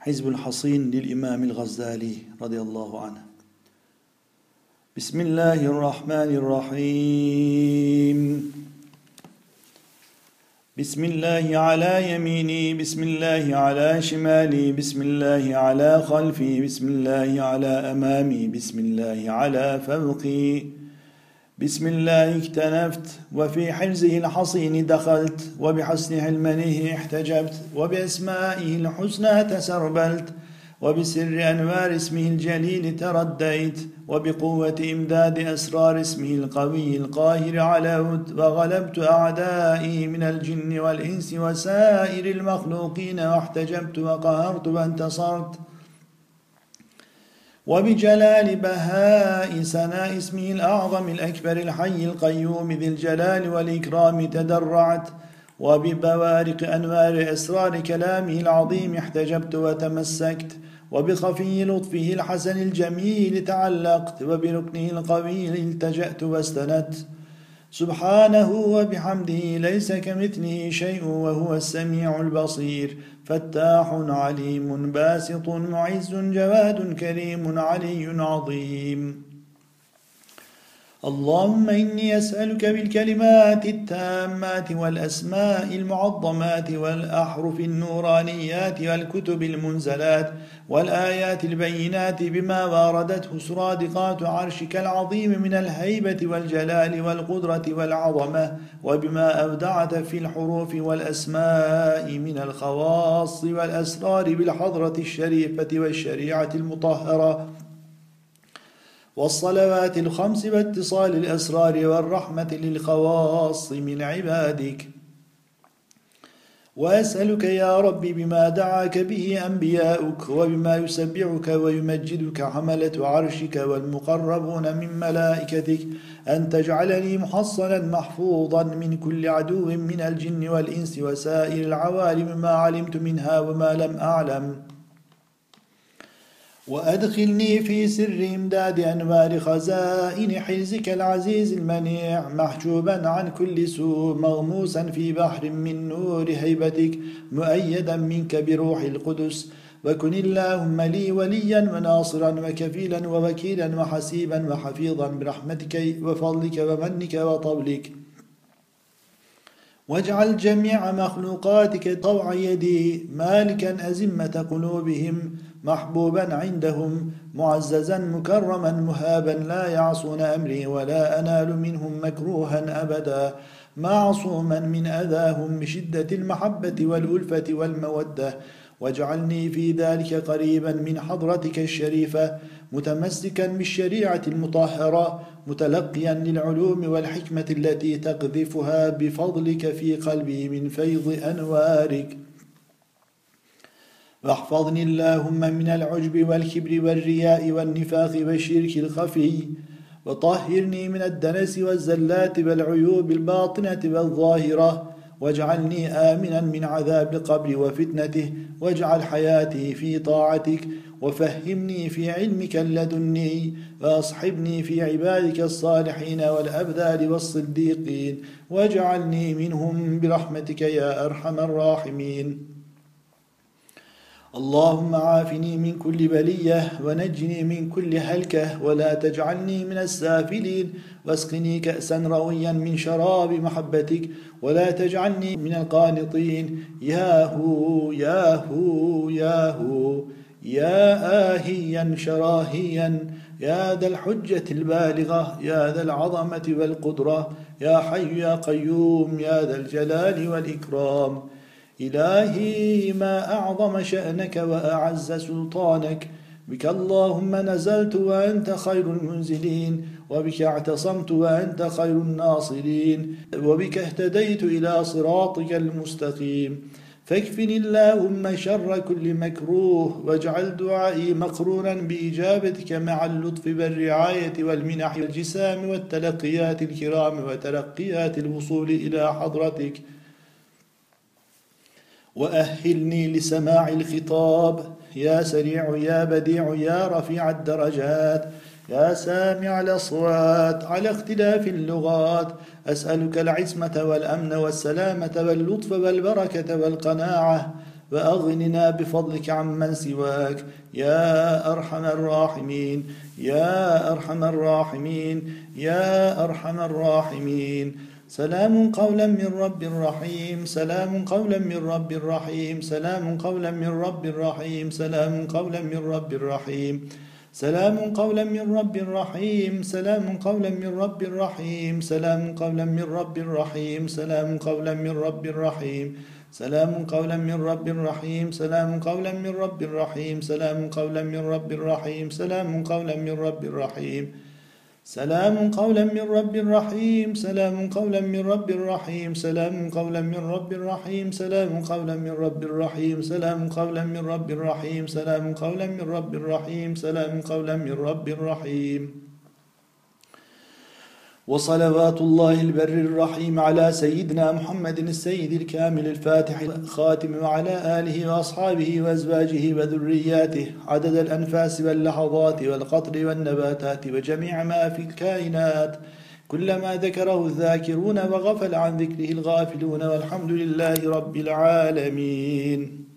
حزب الحصين للإمام الغزالي رضي الله عنه. بسم الله الرحمن الرحيم. بسم الله على يميني بسم الله على شمالي بسم الله على خلفي بسم الله على أمامي بسم الله على فوقي. بسم الله اكتنفت وفي حرزه الحصين دخلت وبحسن علمنه احتجبت وبأسمائه الحسنى تسربلت وبسر أنوار اسمه الجليل ترديت وبقوة إمداد أسرار اسمه القوي القاهر علوت وغلبت أعدائي من الجن والإنس وسائر المخلوقين واحتجبت وقهرت وانتصرت. وبجلال بهاء سناء اسمه الأعظم الأكبر الحي القيوم ذي الجلال والإكرام تدرعت وببوارق أنوار أسرار كلامه العظيم احتجبت وتمسكت وبخفي لطفه الحسن الجميل تعلقت وبركنه القوي التجأت واستندت. سبحانه وبحمده ليس كمثله شيء وهو السميع البصير. فتاح عليم باسط معز جواد كريم علي عظيم. اللهم إني أسألك بالكلمات التامات والأسماء المعظمات والأحرف النورانيات والكتب المنزلات والآيات البينات بما واردته سرادقات عرشك العظيم من الهيبة والجلال والقدرة والعظمة وبما أودعت في الحروف والأسماء من الخواص والأسرار بالحضرة الشريفة والشريعة المطهرة والصلوات الخمس واتصال الأسرار والرحمة للخواص من عبادك وأسألك يا رب بما دعاك به أنبياؤك وبما يسبعك ويمجدك حملة عرشك والمقربون من ملائكتك أن تجعلني محصنا محفوظا من كل عدو من الجن والإنس وسائر العوالم ما علمت منها وما لم أعلم. وأدخلني في سر إمداد أنوار خزائن حرزك العزيز المنيع محجوبا عن كل سوء مغموسا في بحر من نور هيبتك مؤيدا منك بروح القدس. وكن اللهم لي وليا وناصرا وكفيلا ووكيلا وحسيبا وحفيظا برحمتك وفضلك ومنك وطولك. واجعل جميع مخلوقاتك طوع يدي مالكا أزمة قلوبهم. محبوبا عندهم معززا مكرما مهابا لا يعصون أمري ولا أنال منهم مكروها أبدا. معصوما من أذاهم بشدة المحبة والألفة والمودة. واجعلني في ذلك قريبا من حضرتك الشريفة متمسكا بالشريعة المطهرة متلقيا للعلوم والحكمة التي تقذفها بفضلك في قلبي من فيض أنوارك. واحفظني اللهم من العجب والكبر والرياء والنفاق والشرك الخفي وطهرني من الدنس والزلات والعيوب الباطنة والظاهرة واجعلني آمنا من عذاب القبر وفتنته واجعل حياتي في طاعتك وفهمني في علمك اللدني وأصحبني في عبادك الصالحين والأبذال والصديقين واجعلني منهم برحمتك يا أرحم الراحمين. اللهم عافني من كل بلية ونجني من كل هلكة ولا تجعلني من السافلين واسقني كأسا رويا من شراب محبتك ولا تجعلني من القانطين. ياهو ياهو ياهو يا آهيا شراهيا يا ذا الحجة البالغة يا ذا العظمة والقدرة يا حي يا قيوم يا ذا الجلال والإكرام. إلهي ما أعظم شأنك وأعز سلطانك. بك اللهم نزلت وأنت خير المنزلين وبك اعتصمت وأنت خير الناصرين وبك اهتديت إلى صراطك المستقيم. فاكفني اللهم شر كل مكروه واجعل دعائي مقرونا بإجابتك مع اللطف والرعاية والمنح والجسام والتلقيات الكرام وتلقيات الوصول إلى حضرتك. وأهلني لسماع الخطاب. يا سريع يا بديع يا رفيع الدرجات. يا سامع الأصوات على اختلاف اللغات. أسألك العصمة والأمن والسلامة واللطف والبركة والقناعة. وأغننا بفضلك عمن سواك. يا أرحم الراحمين يا أرحم الراحمين يا أرحم الراحمين. سلام قولا من رب رحيم سلام قولا من رب رحيم سلام قولا من رب رحيم سلام قولا من رب رحيم سلام قولا من رب رحيم سلام قولا من رب رحيم سلام قولا من رب رحيم سلام قولا من رب رحيم سلام قولا من رب رحيم سلام قولا من رب رحيم سلام قولا من رب رحيم سلام قولا من رب رحيم سلام قولا من رب رحيم سلام قولا من رب رحيم سلام قولا من رب رحيم سلام قولا من رب رحيم سلام قولا من رب رحيم سلام قولا من رب رحيم سلام قولا من رب رحيم. وصلوات الله البر الرحيم على سيدنا محمد السيد الكامل الفاتح الخاتم وعلى آله وأصحابه وأزواجه وذرياته عدد الأنفاس واللحظات والقطر والنباتات وجميع ما في الكائنات. كلما ذكره الذاكرون وغفل عن ذكره الغافلون والحمد لله رب العالمين.